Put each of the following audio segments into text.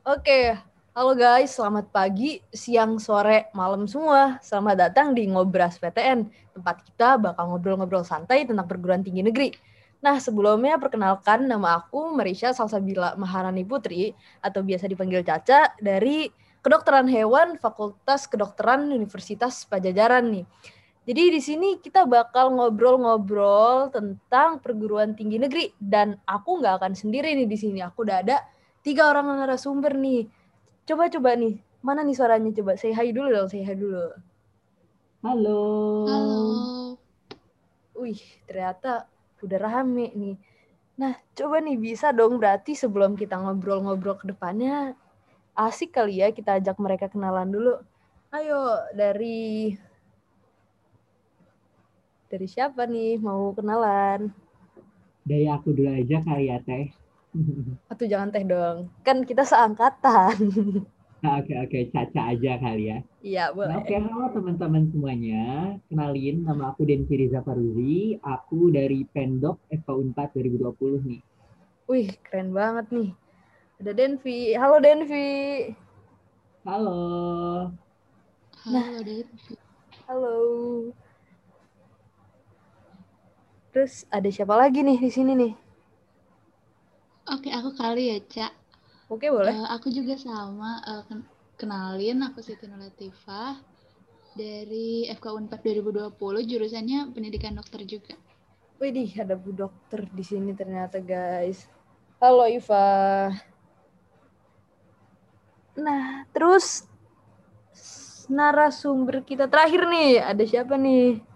Oke, halo guys, selamat pagi, siang, sore, malam semua. Selamat datang di Ngobras PTN, tempat kita bakal ngobrol-ngobrol santai tentang perguruan tinggi negeri. Nah, sebelumnya perkenalkan nama aku Marisha Salsabila Maharani Putri, atau biasa dipanggil Caca, dari Kedokteran Hewan Fakultas Kedokteran Universitas Pajajaran nih. Jadi di sini kita bakal ngobrol-ngobrol tentang perguruan tinggi negeri dan aku nggak akan sendiri nih di sini. Aku udah ada tiga orang narasumber nih. Coba-coba nih, mana nih suaranya? Coba say hi dulu dong, say hi dulu. Halo. Halo. Wih, ternyata udah rame nih. Nah, coba nih bisa dong berarti sebelum kita ngobrol-ngobrol ke depannya, asik kali ya kita ajak mereka kenalan dulu. Ayo, dari dari siapa nih mau kenalan? Dari aku dulu aja kali ya, Teh. Atau jangan teh dong. Kan kita seangkatan. Nah, oke, oke. Caca aja kali ya. Iya, boleh. Nah, oke, halo teman-teman semuanya. Kenalin, nama aku Denvi Riza Faruzi. Aku dari Pendok FK 4 2020 nih. Wih, keren banget nih. Ada Denvi. Halo Denvi. Halo. Nah. Halo, Denvi. Halo. Terus ada siapa lagi nih di sini nih? Oke, aku kali ya, Cak. Oke, boleh. Eh, aku juga sama. ken- kenalin, aku Siti Nulatifah dari FK Unpad 2020, jurusannya pendidikan dokter juga. Widih, ada Bu Dokter di sini ternyata, guys. Halo, Iva. Nah, terus narasumber kita terakhir nih, ada siapa nih?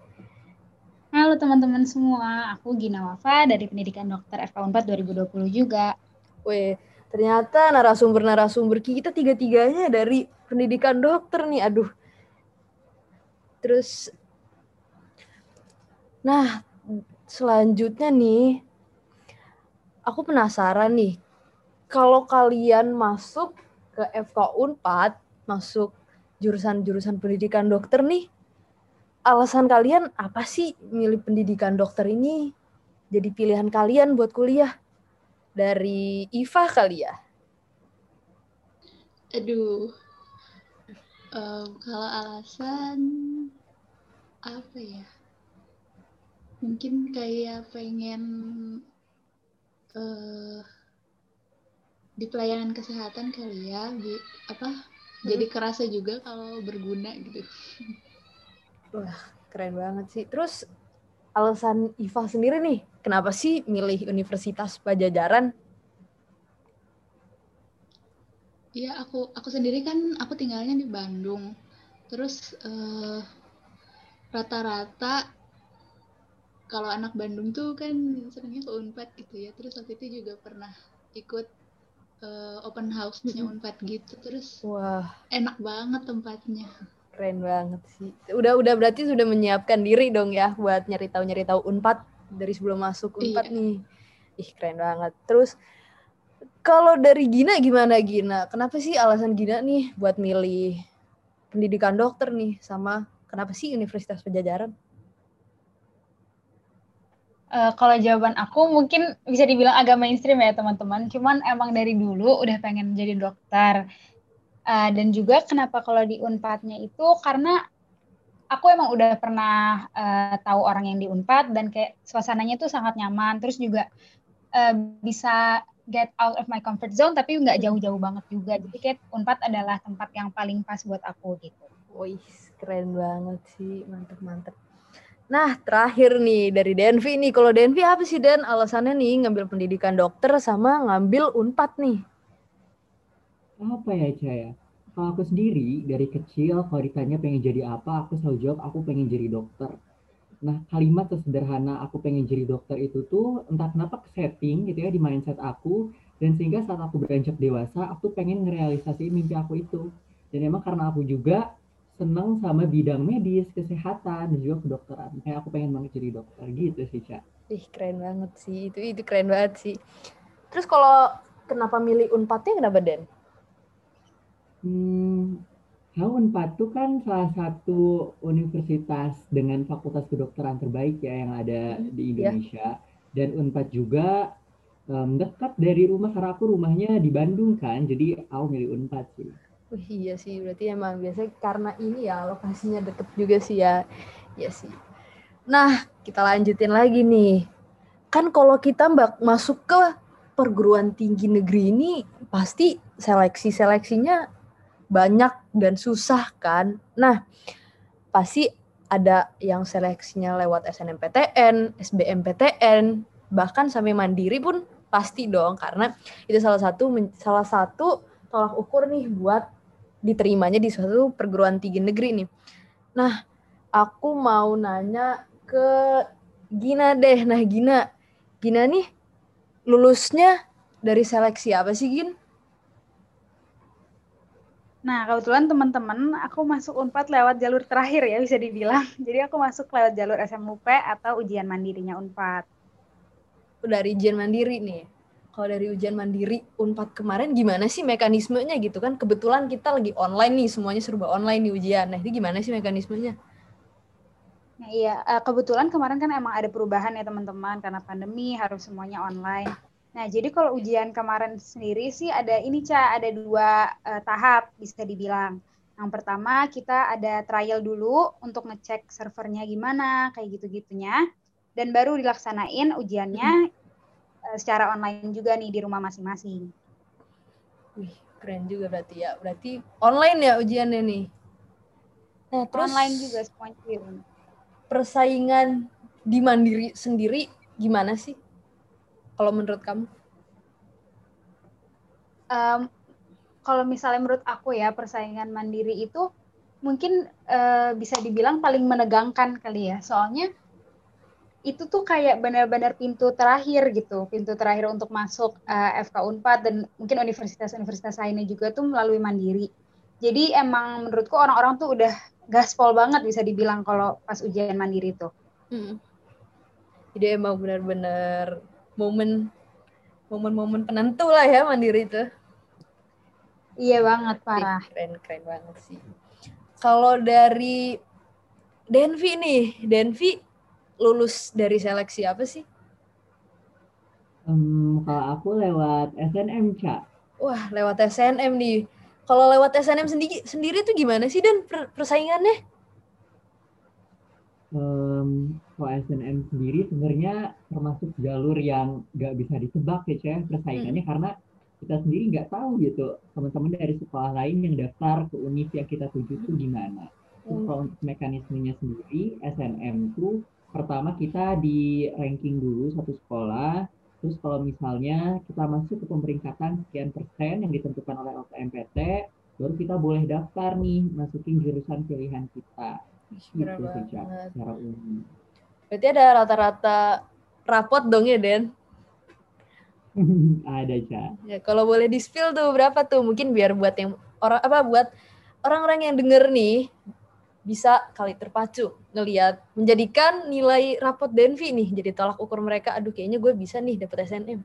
Halo teman-teman semua, aku Gina Wafa dari Pendidikan Dokter FK 4 2020 juga. Weh, ternyata narasumber-narasumber kita tiga-tiganya dari pendidikan dokter nih. Aduh. Terus Nah, selanjutnya nih aku penasaran nih. Kalau kalian masuk ke FK Unpad, masuk jurusan-jurusan pendidikan dokter nih, alasan kalian apa sih milih pendidikan dokter ini jadi pilihan kalian buat kuliah? Dari Iva kali ya? Aduh. Em, kalau alasan apa ya? Mungkin kayak pengen eh di pelayanan kesehatan kali ya, di apa? Jadi kerasa juga kalau berguna gitu. Keren banget sih. Terus alasan Iva sendiri nih, kenapa sih milih Universitas Pajajaran? Iya, aku aku sendiri kan aku tinggalnya di Bandung. Terus eh, rata-rata kalau anak Bandung tuh kan senangnya ke Unpad gitu ya. Terus waktu itu juga pernah ikut eh, open house-nya Unpad gitu. Terus Wah, enak banget tempatnya. Keren banget sih. Udah udah berarti sudah menyiapkan diri dong ya buat nyari tahu nyari tahu Unpad dari sebelum masuk Unpad Iya. nih. Ih, keren banget. Terus kalau dari Gina gimana Gina? Kenapa sih alasan Gina nih buat milih pendidikan dokter nih sama kenapa sih Universitas Pajajaran? Eh, kalau jawaban aku mungkin bisa dibilang agak mainstream ya teman-teman. Cuman emang dari dulu udah pengen jadi dokter. Eh, dan juga kenapa kalau di Unpadnya itu karena aku emang udah pernah eh, tahu orang yang di Unpad dan kayak suasananya tuh sangat nyaman. Terus juga eh, bisa get out of my comfort zone tapi nggak jauh-jauh banget juga. Jadi kayak Unpad adalah tempat yang paling pas buat aku gitu. Wih, keren banget sih. Mantep, mantep. Nah, terakhir nih dari Denvi nih. Kalau Denvi apa sih, Den? Alasannya nih ngambil pendidikan dokter sama ngambil UNPAD nih. Apa ya, Caya? Kalau aku sendiri, dari kecil, kalau ditanya pengen jadi apa, aku selalu jawab, aku pengen jadi dokter. Nah, kalimat sesederhana aku pengen jadi dokter itu tuh entah kenapa ke setting gitu ya di mindset aku dan sehingga saat aku beranjak dewasa aku pengen ngerealisasiin mimpi aku itu. Dan emang karena aku juga senang sama bidang medis, kesehatan dan juga kedokteran. Kayak aku pengen banget jadi dokter gitu sih, Ca. Ih, keren banget sih. Itu itu keren banget sih. Terus kalau kenapa milih UNPAD-nya kenapa, Den? Hmm, Unpad itu kan salah satu universitas dengan fakultas kedokteran terbaik ya yang ada di Iya. Indonesia. Dan Unpad juga um, dekat dari rumah karena aku rumahnya di Bandung kan, jadi aku milih Unpad sih. Wih, iya sih, berarti emang biasanya karena ini ya lokasinya deket juga sih ya. Iya sih. Nah, kita lanjutin lagi nih. Kan kalau kita mbak masuk ke perguruan tinggi negeri ini pasti seleksi-seleksinya banyak dan susah kan. Nah, pasti ada yang seleksinya lewat SNMPTN, SBMPTN, bahkan sampai mandiri pun pasti dong karena itu salah satu salah satu tolak ukur nih buat diterimanya di suatu perguruan tinggi negeri nih. Nah, aku mau nanya ke Gina deh. Nah, Gina, Gina nih lulusnya dari seleksi apa sih, Gin? Nah, kebetulan teman-teman, aku masuk UNPAD lewat jalur terakhir ya, bisa dibilang. Jadi aku masuk lewat jalur SMUP atau ujian mandirinya UNPAD. Dari ujian mandiri nih kalau dari ujian mandiri Unpad kemarin gimana sih mekanismenya gitu kan? Kebetulan kita lagi online nih, semuanya serba online nih ujian. Nah, itu gimana sih mekanismenya? Nah, iya, eh, kebetulan kemarin kan emang ada perubahan ya teman-teman karena pandemi harus semuanya online. Nah, jadi kalau ujian kemarin sendiri sih ada ini Ca, ada dua uh, tahap bisa dibilang. Yang pertama kita ada trial dulu untuk ngecek servernya gimana, kayak gitu-gitunya. Dan baru dilaksanain ujiannya hmm Eh, secara online juga nih di rumah masing-masing. Wih, keren juga berarti ya. Berarti online ya ujiannya nih. Nah, terus online juga semuanya. Persaingan di Mandiri sendiri gimana sih? Kalau menurut kamu? Um, kalau misalnya menurut aku ya persaingan Mandiri itu mungkin uh, bisa dibilang paling menegangkan kali ya. Soalnya itu tuh kayak benar-benar pintu terakhir gitu, pintu terakhir untuk masuk uh, eh, FK Unpad dan mungkin universitas-universitas lainnya juga tuh melalui mandiri. Jadi emang menurutku orang-orang tuh udah gaspol banget bisa dibilang kalau pas ujian mandiri itu. Hmm. Jadi emang benar-benar momen momen-momen penentu lah ya mandiri itu. Iya banget parah. Keren keren banget sih. Kalau dari Denvi nih, Denvi lulus dari seleksi apa sih? Um, kalau aku lewat SNM, Cak. Wah, lewat SNM nih. Kalau lewat SNM sendiri sendiri tuh gimana sih dan per persaingannya? Um, kalau SNM sendiri sebenarnya termasuk jalur yang nggak bisa ditebak ya, Cak, persaingannya hmm. karena kita sendiri nggak tahu gitu teman-teman dari sekolah lain yang daftar ke univ yang kita tuju tuh gimana. Terus hmm. kalau untuk mekanismenya sendiri, SNM tuh pertama kita di ranking dulu satu sekolah, terus kalau misalnya kita masuk ke pemeringkatan sekian persen yang ditentukan oleh LKMPT, baru kita boleh daftar nih masukin jurusan pilihan kita. Gitu secara umum. Berarti ada rata-rata rapot dong ya, Den? ada, Ca. Ya, kalau boleh di-spill tuh berapa tuh? Mungkin biar buat yang orang apa buat orang-orang yang denger nih bisa kali terpacu ngelihat menjadikan nilai rapot Denvi nih jadi tolak ukur mereka aduh kayaknya gue bisa nih dapat SNM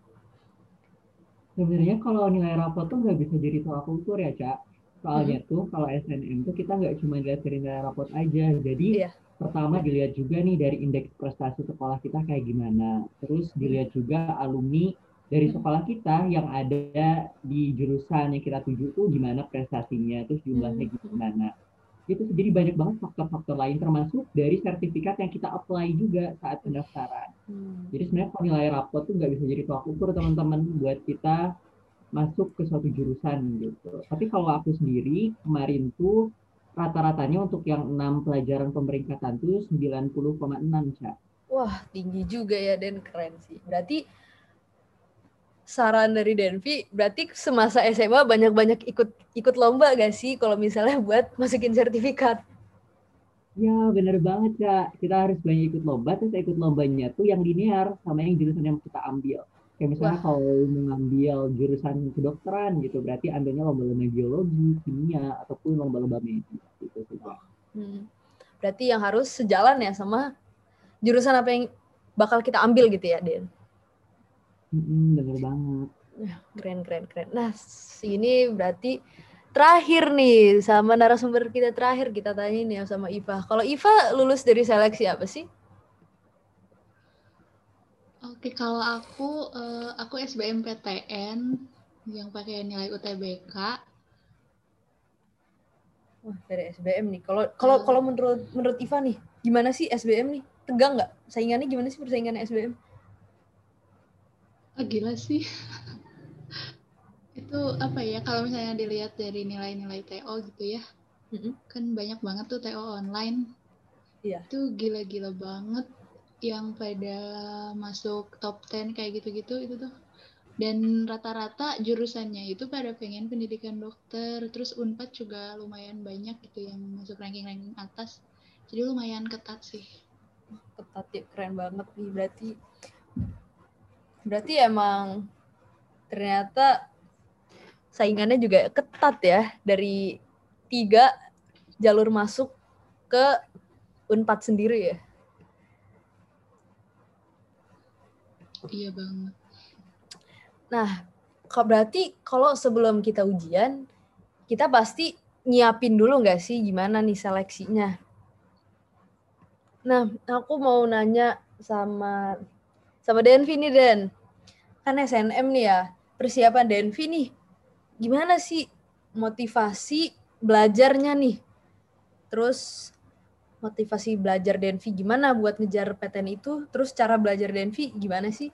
sebenarnya kalau nilai rapot tuh nggak bisa jadi tolak ukur ya cak soalnya hmm. tuh kalau SNM tuh kita nggak cuma lihat dari nilai rapot aja jadi yeah. Pertama dilihat juga nih dari indeks prestasi sekolah kita kayak gimana terus dilihat juga alumni dari sekolah kita yang ada di jurusan yang kita tuju tuh gimana prestasinya terus jumlahnya gimana itu jadi banyak banget faktor-faktor lain termasuk dari sertifikat yang kita apply juga saat pendaftaran. Hmm. Jadi sebenarnya nilai rapot tuh nggak bisa jadi tolak ukur teman-teman buat kita masuk ke suatu jurusan gitu. Tapi kalau aku sendiri kemarin tuh rata-ratanya untuk yang enam pelajaran pemeringkatan tuh 90,6 Cak. Wah tinggi juga ya dan keren sih. Berarti saran dari Denvi, berarti semasa SMA banyak-banyak ikut ikut lomba gak sih kalau misalnya buat masukin sertifikat? Ya bener banget ya, kita harus banyak ikut lomba, terus ikut lombanya tuh yang linear sama yang jurusan yang kita ambil. Kayak misalnya Wah. kalau mengambil jurusan kedokteran gitu, berarti ambilnya lomba-lomba biologi, kimia, ataupun lomba-lomba medis gitu juga. Hmm. Berarti yang harus sejalan ya sama jurusan apa yang bakal kita ambil gitu ya, Den? Mm, bener banget. Keren, keren, keren. Nah, ini berarti terakhir nih sama narasumber kita terakhir kita tanya nih sama Iva. Kalau Iva lulus dari seleksi apa sih? Oke, kalau aku eh, aku SBMPTN yang pakai nilai UTBK. Wah, dari SBM nih. Kalau kalau Hmm. kalau menurut menurut Iva nih, gimana sih SBM nih? Tegang nggak? Saingannya gimana sih persaingan SBM? Ah, gila sih. Itu apa ya, kalau misalnya dilihat dari nilai-nilai TO gitu ya, Mm-mm. kan banyak banget tuh TO online. Iya. Itu gila-gila banget yang pada masuk top 10 kayak gitu-gitu itu tuh. Dan rata-rata jurusannya itu pada pengen pendidikan dokter, terus Unpad juga lumayan banyak gitu yang masuk ranking-ranking atas. Jadi lumayan ketat sih. Ketat ya, keren banget nih. Berarti berarti emang ternyata saingannya juga ketat ya dari tiga jalur masuk ke Unpad sendiri ya. Iya banget. Nah, kok berarti kalau sebelum kita ujian, kita pasti nyiapin dulu nggak sih gimana nih seleksinya? Nah, aku mau nanya sama sama Denvi nih Den. Kan SNM nih ya, persiapan Denvi nih. Gimana sih motivasi belajarnya nih? Terus motivasi belajar Denvi gimana buat ngejar PTN itu? Terus cara belajar Denvi gimana sih?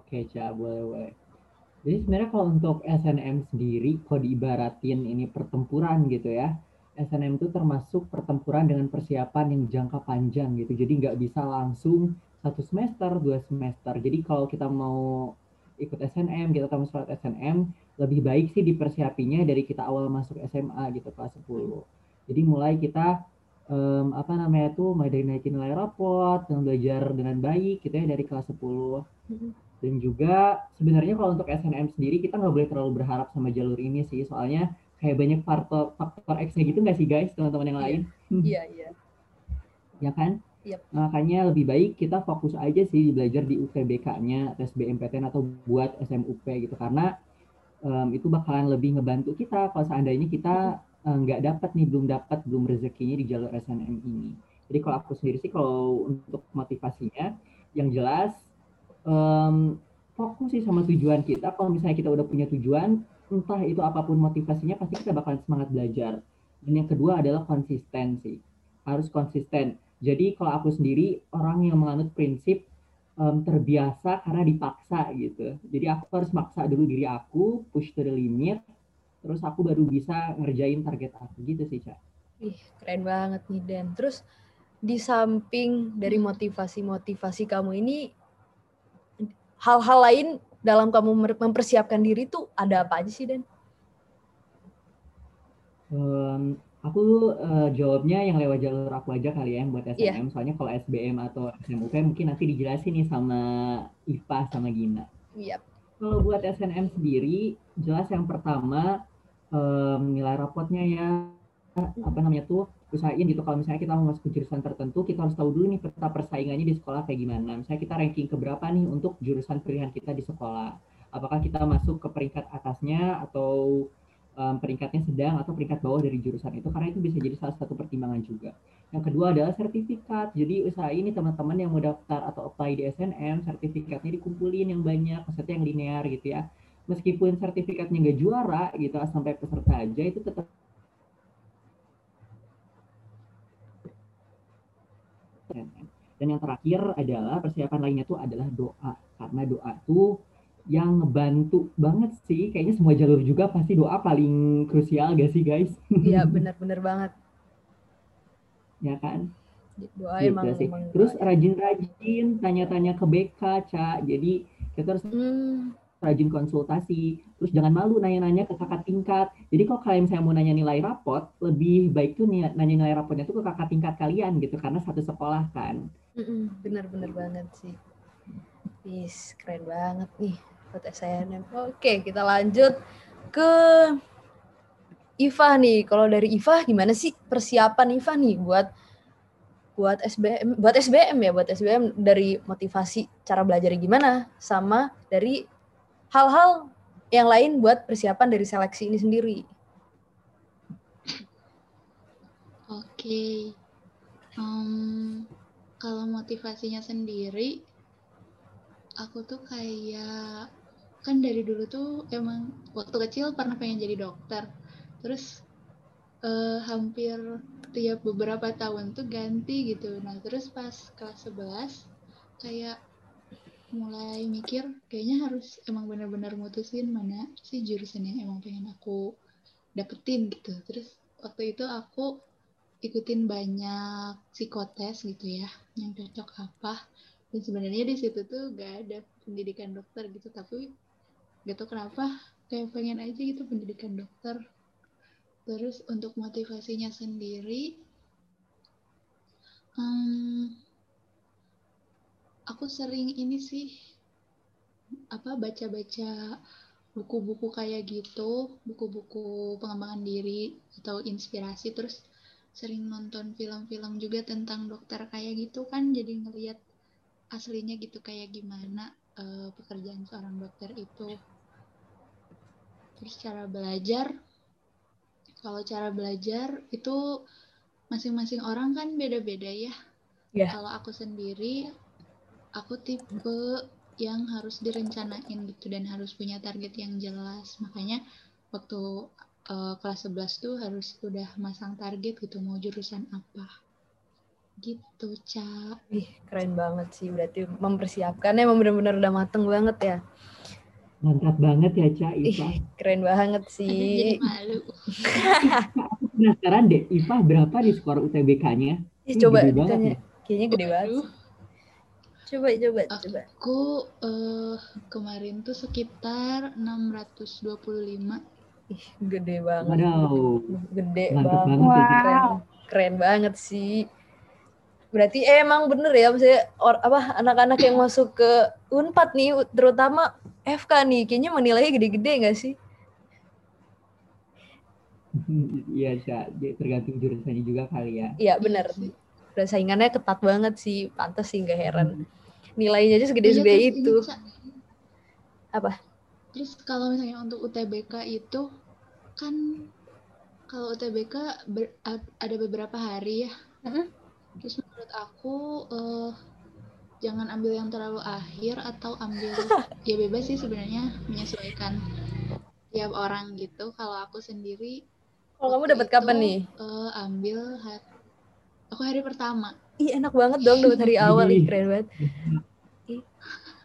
Oke, Ca, boleh, boleh. Jadi sebenarnya kalau untuk SNM sendiri, kalau diibaratin ini pertempuran gitu ya, SNM itu termasuk pertempuran dengan persiapan yang jangka panjang gitu. Jadi nggak bisa langsung satu semester, dua semester. Jadi kalau kita mau ikut SNM, kita mau surat SNM, lebih baik sih dipersiapinya dari kita awal masuk SMA gitu, kelas 10. Jadi mulai kita em, apa namanya tuh, mulai dari naikin nilai raport, dan belajar dengan baik gitu ya dari kelas 10. Dan juga sebenarnya kalau untuk SNM sendiri kita nggak boleh terlalu berharap sama jalur ini sih, soalnya kayak banyak faktor faktor X-nya gitu nggak sih guys, teman-teman yang Iya. lain, Iya, iya. ya kan? Yap. Makanya lebih baik kita fokus aja sih belajar di UTBK-nya, tes BMPTN atau buat SMUP gitu, karena em, itu bakalan lebih ngebantu kita kalau seandainya kita eh, nggak dapat nih, belum dapat, belum rezekinya di jalur SNM ini. Jadi kalau aku sendiri sih kalau untuk motivasinya, yang jelas em, fokus sih sama tujuan kita. Kalau misalnya kita udah punya tujuan, entah itu apa pun motivasinya, pasti kita bakalan semangat belajar. Dan yang kedua adalah konsistensi. Harus konsisten. Jadi kalau aku sendiri orang yang menganut prinsip em, terbiasa karena dipaksa gitu. Jadi aku harus maksa dulu diri aku, push to the limit, terus aku baru bisa ngerjain target aku gitu sih, Cak. Ih, keren banget nih Den. Terus di samping dari motivasi-motivasi kamu ini, hal-hal lain dalam kamu mempersiapkan diri tuh ada apa aja sih Den? Em, aku eh, jawabnya yang lewat jalur aku aja kali ya yang buat Iya. SNM. Soalnya kalau SBM atau SMUP mungkin nanti dijelasin nih sama IPA sama Gina. Iya. Kalau buat SNM sendiri, jelas yang pertama em, nilai rapotnya ya. Apa namanya tuh usahain gitu kalau misalnya kita mau masuk ke jurusan tertentu kita harus tahu dulu nih peta persaingannya di sekolah kayak gimana. Misalnya kita ranking ke berapa nih untuk jurusan pilihan kita di sekolah. Apakah kita masuk ke peringkat atasnya atau em, peringkatnya sedang atau peringkat bawah dari jurusan itu? Karena itu bisa jadi salah satu pertimbangan juga. Yang kedua adalah sertifikat. Jadi usahain nih teman-teman yang mau daftar atau apply di SNM sertifikatnya dikumpulin yang banyak maksudnya yang linear gitu ya meskipun sertifikatnya nggak juara gitu sampai peserta aja itu tetap dan yang terakhir adalah persiapan lainnya tuh adalah doa karena doa tuh yang ngebantu banget sih. Kayaknya semua jalur juga pasti doa paling krusial gak sih guys? Iya, benar-benar banget. ya kan? Doa gitu emang, sih. emang terus rajin-rajin tanya-tanya ke BK Ca. Jadi kita harus Hmm, rajin konsultasi, terus jangan malu nanya-nanya ke kakak tingkat. Jadi kalau kalian misalnya mau nanya nilai rapot, lebih baik tuh nanya nilai rapotnya tuh ke kakak tingkat kalian gitu, karena satu sekolah kan. mm-mm, benar-benar banget sih. Wis, keren banget nih buat SNM. Oke, kita lanjut ke Iva nih. Kalau dari Iva gimana sih persiapan Iva nih buat buat SBM, buat SBM ya, buat SBM dari motivasi cara belajarnya gimana sama dari hal-hal yang lain buat persiapan dari seleksi ini sendiri. Oke. Em, kalau motivasinya sendiri aku tuh kayak kan dari dulu tuh emang waktu kecil pernah pengen jadi dokter terus uh, hampir tiap beberapa tahun tuh ganti gitu nah terus pas kelas 11 kayak mulai mikir kayaknya harus emang benar-benar mutusin mana sih jurusan yang emang pengen aku dapetin gitu. Terus waktu itu aku ikutin banyak psikotes gitu ya yang cocok apa. Dan sebenarnya di situ tuh gak ada pendidikan dokter gitu tapi gak tau kenapa kayak pengen aja gitu pendidikan dokter. Terus untuk motivasinya sendiri um, aku sering ini sih apa baca-baca buku-buku kayak gitu buku-buku pengembangan diri atau inspirasi terus sering nonton film-film juga tentang dokter kayak gitu kan jadi ngelihat aslinya gitu kayak gimana uh, pekerjaan seorang dokter itu terus cara belajar kalau cara belajar itu masing-masing orang kan beda-beda ya yeah. kalau aku sendiri aku tipe yang harus direncanain gitu dan harus punya target yang jelas makanya waktu uh, kelas 11 tuh harus udah masang target gitu mau jurusan apa gitu Ca Ih keren banget sih berarti mempersiapkannya memang benar-benar udah mateng banget ya Mantap banget ya, Ca Iva. Ih, keren banget sih. Jadi malu. Aku penasaran deh, Iva berapa di skor UTBK-nya? Coba ditanya. Ya. Kayaknya gede banget. Coba, coba, Aku, coba. Aku uh, kemarin tuh sekitar 625. Ih, gede banget. Waduh. Gede Mantap banget. banget. Wow. Keren, keren banget sih. Berarti eh, emang bener ya, maksudnya or, apa anak-anak yang masuk ke Unpad nih, terutama FK nih, kayaknya menilainya gede-gede nggak sih? Iya. Tergantung jurusannya juga kali ya. Iya bener. Udah saingannya ketat banget sih, pantas sih nggak heran. Nilainya aja Iya, segede-segede ini, itu. Apa? Terus kalau misalnya untuk UTBK itu kan kalau UTBK ber- ad- ada beberapa hari ya. Mm-mm. Terus menurut aku eh, jangan ambil yang terlalu akhir atau ambil ya bebas sih sebenarnya menyesuaikan tiap orang gitu. Kalau aku sendiri Kalau kamu dapat kapan nih? eh, ambil hari, aku hari pertama. Ih enak banget dong dapat hari awal, ih keren banget.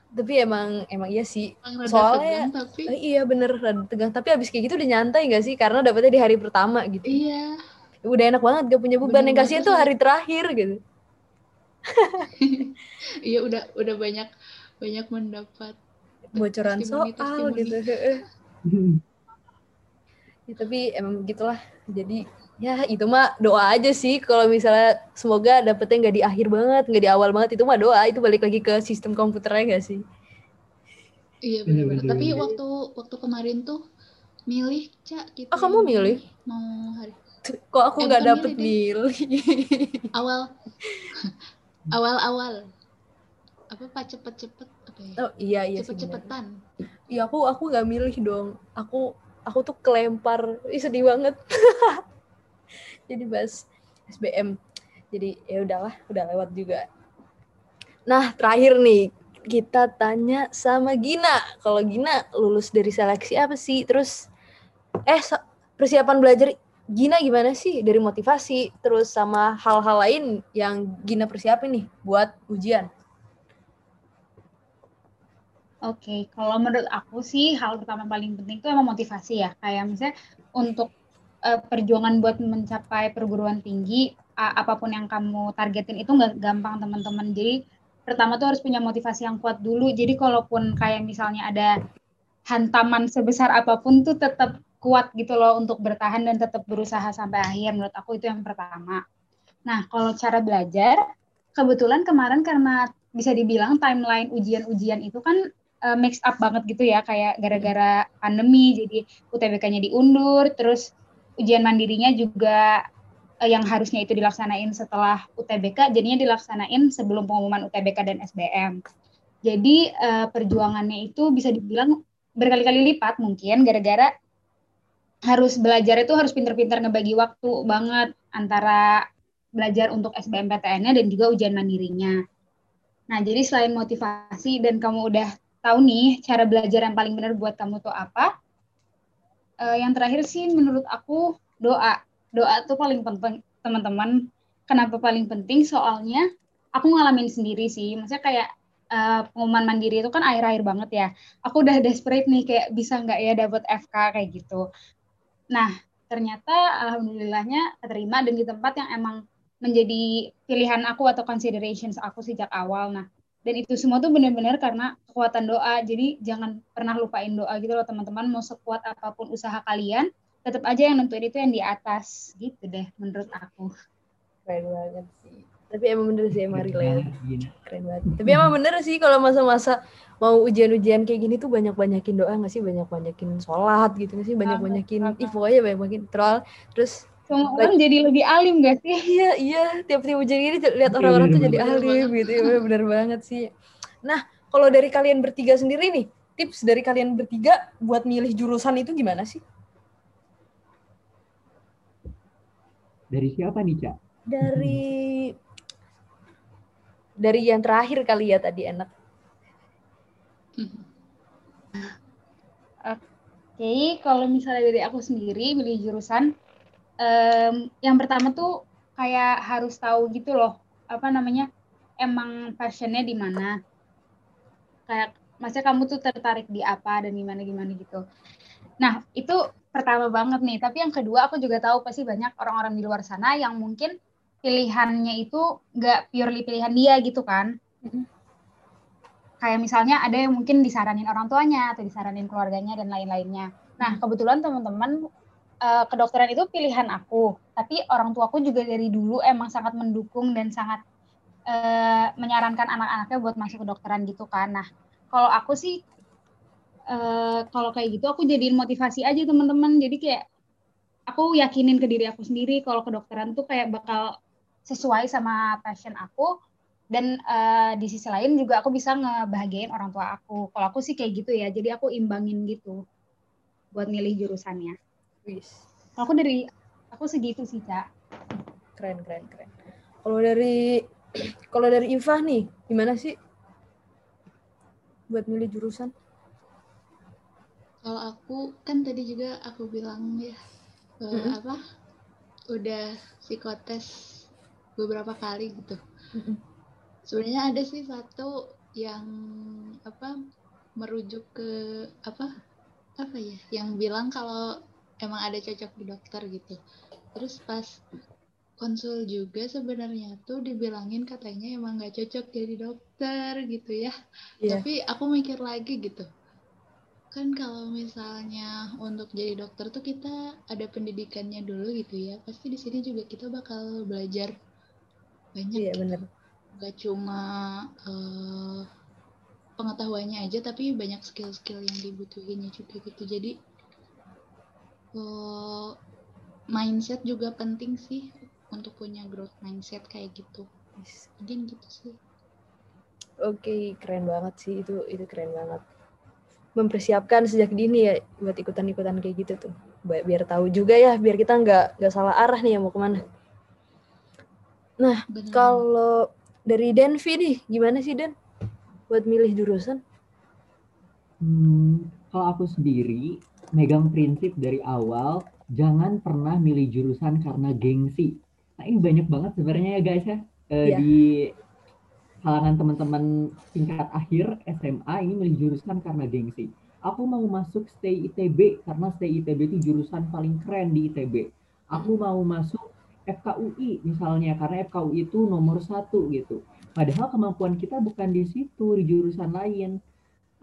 Tapi emang emang iya sih. Emang Soalnya- tegang, tapi Eh, iya bener, rada tegang. Tapi abis kayak gitu udah nyantai gak sih? Karena dapetnya di hari pertama gitu. iya Udah enak banget, gak punya beban. Bener Yang kasihan tuh hari terakhir gitu. iya udah udah banyak banyak mendapat Bocoran testimoni- soal testimoni. gitu. Ya, tapi emang begitulah. Jadi ya itu mah doa aja sih. Kalau misalnya semoga dapetnya nggak di akhir banget, nggak di awal banget. Itu mah doa. Itu balik lagi ke sistem komputernya gak sih? Iya Bener, benar-benar. Tapi bener. waktu waktu kemarin tuh milih cak gitu. Ah, kamu milih? Mau hari Kok aku Eh, nggak bukan dapet milih, milih? awal awal awal apa pak cepet-cepet apa ya? Oh iya iya sih. bener. Cepet-cepetan. Iya aku aku nggak milih dong. Aku aku tuh kelempar. Ih sedih banget. Jadi bahas SBM. Jadi ya udahlah, udah lewat juga. Nah, terakhir nih kita tanya sama Gina. Kalau Gina lulus dari seleksi apa sih? Terus eh persiapan belajar Gina gimana sih dari motivasi terus sama hal-hal lain yang Gina persiapin nih buat ujian? Oke, kalau menurut aku sih hal pertama paling penting itu emang motivasi ya. Kayak misalnya untuk eh, perjuangan buat mencapai perguruan tinggi, a- apa pun yang kamu targetin itu nggak gampang teman-teman. Jadi pertama tuh harus punya motivasi yang kuat dulu. Jadi kalaupun kayak misalnya ada hantaman sebesar apa pun tuh tetap kuat gitu loh untuk bertahan dan tetap berusaha sampai akhir. Menurut aku itu yang pertama. Nah, kalau cara belajar, kebetulan kemarin karena bisa dibilang timeline ujian-ujian itu kan uh, mix up banget gitu ya kayak gara-gara pandemi jadi UTBK-nya diundur terus ujian mandirinya juga uh, yang harusnya itu dilaksanain setelah UTBK jadinya dilaksanain sebelum pengumuman UTBK dan SBM. Jadi uh, perjuangannya itu bisa dibilang berkali-kali lipat mungkin gara-gara harus belajar itu harus pinter-pinter ngebagi waktu banget antara belajar untuk SBMPTN-nya dan juga ujian mandirinya. Nah, jadi selain motivasi dan kamu udah tahu nih cara belajar yang paling benar buat kamu tuh apa, uh, yang terakhir sih menurut aku doa. Doa tuh paling penting, teman-teman. Kenapa paling penting? Soalnya aku ngalamin sendiri sih. Maksudnya kayak uh, pengumuman mandiri itu kan air-air banget ya. Aku udah desperate nih kayak bisa nggak ya dapat FK kayak gitu. Nah, ternyata alhamdulillahnya keterima dan di tempat yang emang menjadi pilihan aku atau considerations aku sejak awal. Nah, dan itu semua tuh benar-benar karena kekuatan doa. Jadi jangan pernah lupain doa gitu loh teman-teman. Mau sekuat apa pun usaha kalian, tetap aja yang nentuin itu yang di atas gitu deh menurut aku. Keren banget sih. Tapi emang bener sih emang relate. Keren banget. Tapi emang bener sih kalau masa-masa mau ujian-ujian kayak gini tuh banyak-banyakin doa nggak sih? Banyak-banyakin sholat gitu nggak sih? Banyak-banyakin, ih pokoknya banyak-banyakin terus semua orang jadi lebih alim gak sih? Iya, iya. Tiap-tiap ujian gini lihat orang-orang tuh jadi alim gitu. Ya, bener banget sih. Nah, kalau dari kalian bertiga sendiri nih, tips dari kalian bertiga buat milih jurusan itu gimana sih? Dari siapa nih, Cak? Dari dari yang terakhir kali ya tadi enak. Oke, okay, kalau misalnya dari aku sendiri milih jurusan, um, yang pertama tuh kayak harus tahu gitu loh apa namanya emang passionnya di mana. Kayak maksudnya kamu tuh tertarik di apa dan gimana gimana gitu. Nah itu pertama banget nih. Tapi yang kedua aku juga tahu pasti banyak orang-orang di luar sana yang mungkin pilihannya itu nggak purely pilihan dia gitu kan. Kayak misalnya ada yang mungkin disaranin orang tuanya atau disaranin keluarganya dan lain-lainnya. Nah kebetulan teman-teman uh, kedokteran itu pilihan aku, tapi orang tuaku juga dari dulu emang sangat mendukung dan sangat uh, menyarankan anak-anaknya buat masuk kedokteran gitu kan. Nah, kalau aku sih uh, kalau kayak gitu aku jadiin motivasi aja teman-teman. Jadi kayak aku yakinin ke diri aku sendiri kalau kedokteran tuh kayak bakal sesuai sama passion aku dan uh, di sisi lain juga aku bisa ngebahagiain orang tua aku. Kalau aku sih kayak gitu ya. Jadi aku imbangin gitu buat milih jurusannya. Wis. Aku dari aku segitu sih, Cak. Keren, keren, keren. Kalau dari kalau dari Iva nih, gimana sih buat milih jurusan? Kalau aku kan tadi juga aku bilang ya mm -hmm. apa udah psikotes beberapa kali gitu. Mm -hmm. Sebenarnya ada sih satu yang apa merujuk ke apa apa ya yang bilang kalau emang ada cocok di dokter gitu. Terus pas konsul juga sebenarnya tuh dibilangin katanya emang nggak cocok jadi dokter gitu ya. Yeah. tapi aku mikir lagi gitu. Kan kalau misalnya untuk jadi dokter tuh kita ada pendidikannya dulu gitu ya pasti di sini juga kita bakal belajar banyak yeah, benar nggak cuma uh, pengetahuannya aja tapi banyak skill-skill yang dibutuhinnya juga gitu. Jadi uh, mindset juga penting sih untuk punya growth mindset kayak gitu. Mungkin gitu sih. Oke okay, keren banget sih. Itu itu keren banget. Mempersiapkan sejak dini ya buat ikutan-ikutan kayak gitu tuh. Biar tahu juga ya biar kita nggak nggak salah arah nih ya mau ke mana. Nah Bener. kalau dari Denvi nih gimana sih Den? Buat milih jurusan? Hmm, kalau aku sendiri megang prinsip dari awal jangan pernah milih jurusan karena gengsi. Nah ini banyak banget sebenarnya ya guys ya uh, yeah. di kalangan teman-teman tingkat akhir SMA ini milih jurusan karena gengsi. Aku mau masuk stay ITB karena stay ITB itu jurusan paling keren di ITB. Aku mau masuk FKUI misalnya karena FKUI itu nomor satu gitu. Padahal kemampuan kita bukan di situ di jurusan lain.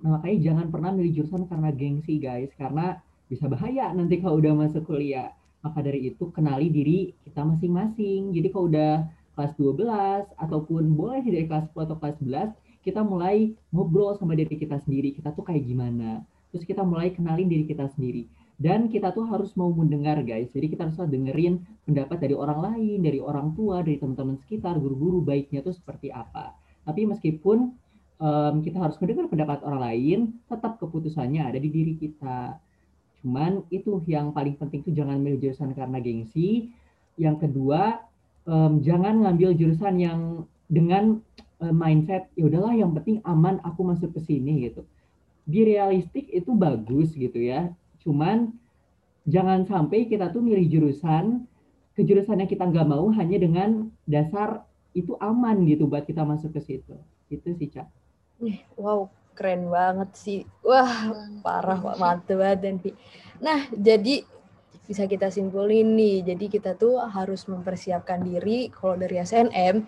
Nah, makanya jangan pernah milih jurusan karena gengsi guys, karena bisa bahaya nanti kalau udah masuk kuliah. Maka dari itu kenali diri kita masing-masing. Jadi kalau udah kelas 12 ataupun boleh dari kelas 10 atau kelas 11, kita mulai ngobrol sama diri kita sendiri. Kita tuh kayak gimana? Terus kita mulai kenalin diri kita sendiri. Dan kita tuh harus mau mendengar guys. Jadi kita harus dengerin pendapat dari orang lain, dari orang tua, dari teman-teman sekitar, guru-guru baiknya tuh seperti apa. Tapi meskipun um, kita harus mendengar pendapat orang lain, tetap keputusannya ada di diri kita. Cuman itu yang paling penting itu jangan milih jurusan karena gengsi. Yang kedua, um, jangan ngambil jurusan yang dengan uh, mindset ya udahlah yang penting aman aku masuk ke sini gitu. Di realistik itu bagus gitu ya. Cuman jangan sampai kita tuh milih jurusan ke jurusan yang kita nggak mau hanya dengan dasar itu aman gitu buat kita masuk ke situ. Itu sih, Cak. Wow, keren banget sih. Wah, parah Pak, mantep banget Denvi. Nah, jadi bisa kita simpulin nih, jadi kita tuh harus mempersiapkan diri, kalau dari SNM,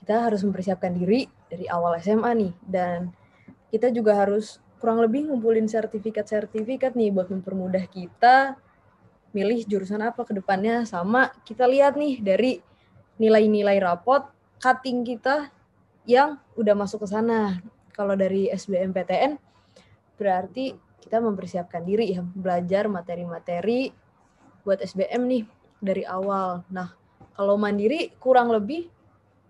kita harus mempersiapkan diri dari awal SMA nih, dan kita juga harus kurang lebih ngumpulin sertifikat-sertifikat nih buat mempermudah kita milih jurusan apa ke depannya, sama kita lihat nih dari nilai-nilai rapot, cutting kita yang udah masuk ke sana. Kalau dari SBMPTN, berarti kita mempersiapkan diri ya, belajar materi-materi buat SBM nih dari awal. Nah, kalau mandiri kurang lebih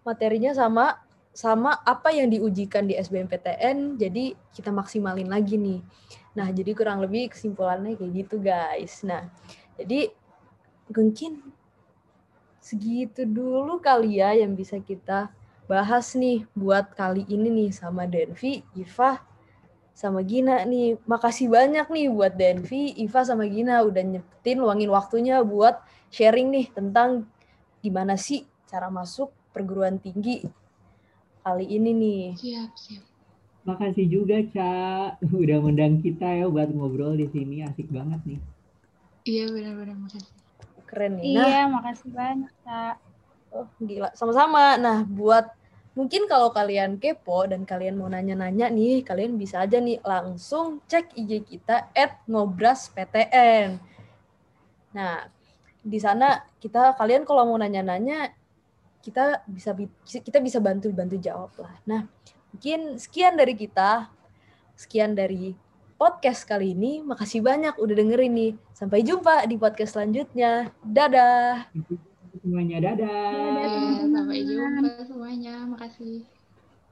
materinya sama sama apa yang diujikan di SBMPTN, jadi kita maksimalin lagi nih. Nah, jadi kurang lebih kesimpulannya kayak gitu guys. Nah, jadi mungkin segitu dulu kali ya yang bisa kita bahas nih buat kali ini nih sama Denvi, Iva, sama Gina nih. Makasih banyak nih buat Denvi, Iva sama Gina udah nyepetin luangin waktunya buat sharing nih tentang gimana sih cara masuk perguruan tinggi kali ini nih. Siap, siap. Makasih juga, Ca. Udah mendang kita ya buat ngobrol di sini. Asik banget nih. Iya, benar-benar makasih. Keren nih. Iya, makasih banyak, Kak. Oh, gila. Sama-sama. Nah, buat mungkin kalau kalian kepo dan kalian mau nanya-nanya nih, kalian bisa aja nih langsung cek IG kita at ngobrasptn. Nah, di sana kita kalian kalau mau nanya-nanya kita bisa kita bisa bantu bantu jawab lah. Nah, mungkin sekian dari kita, sekian dari podcast kali ini. Makasih banyak udah dengerin nih. Sampai jumpa di podcast selanjutnya. Dadah. Semuanya dadah. dadah sampai jumpa semuanya. Makasih.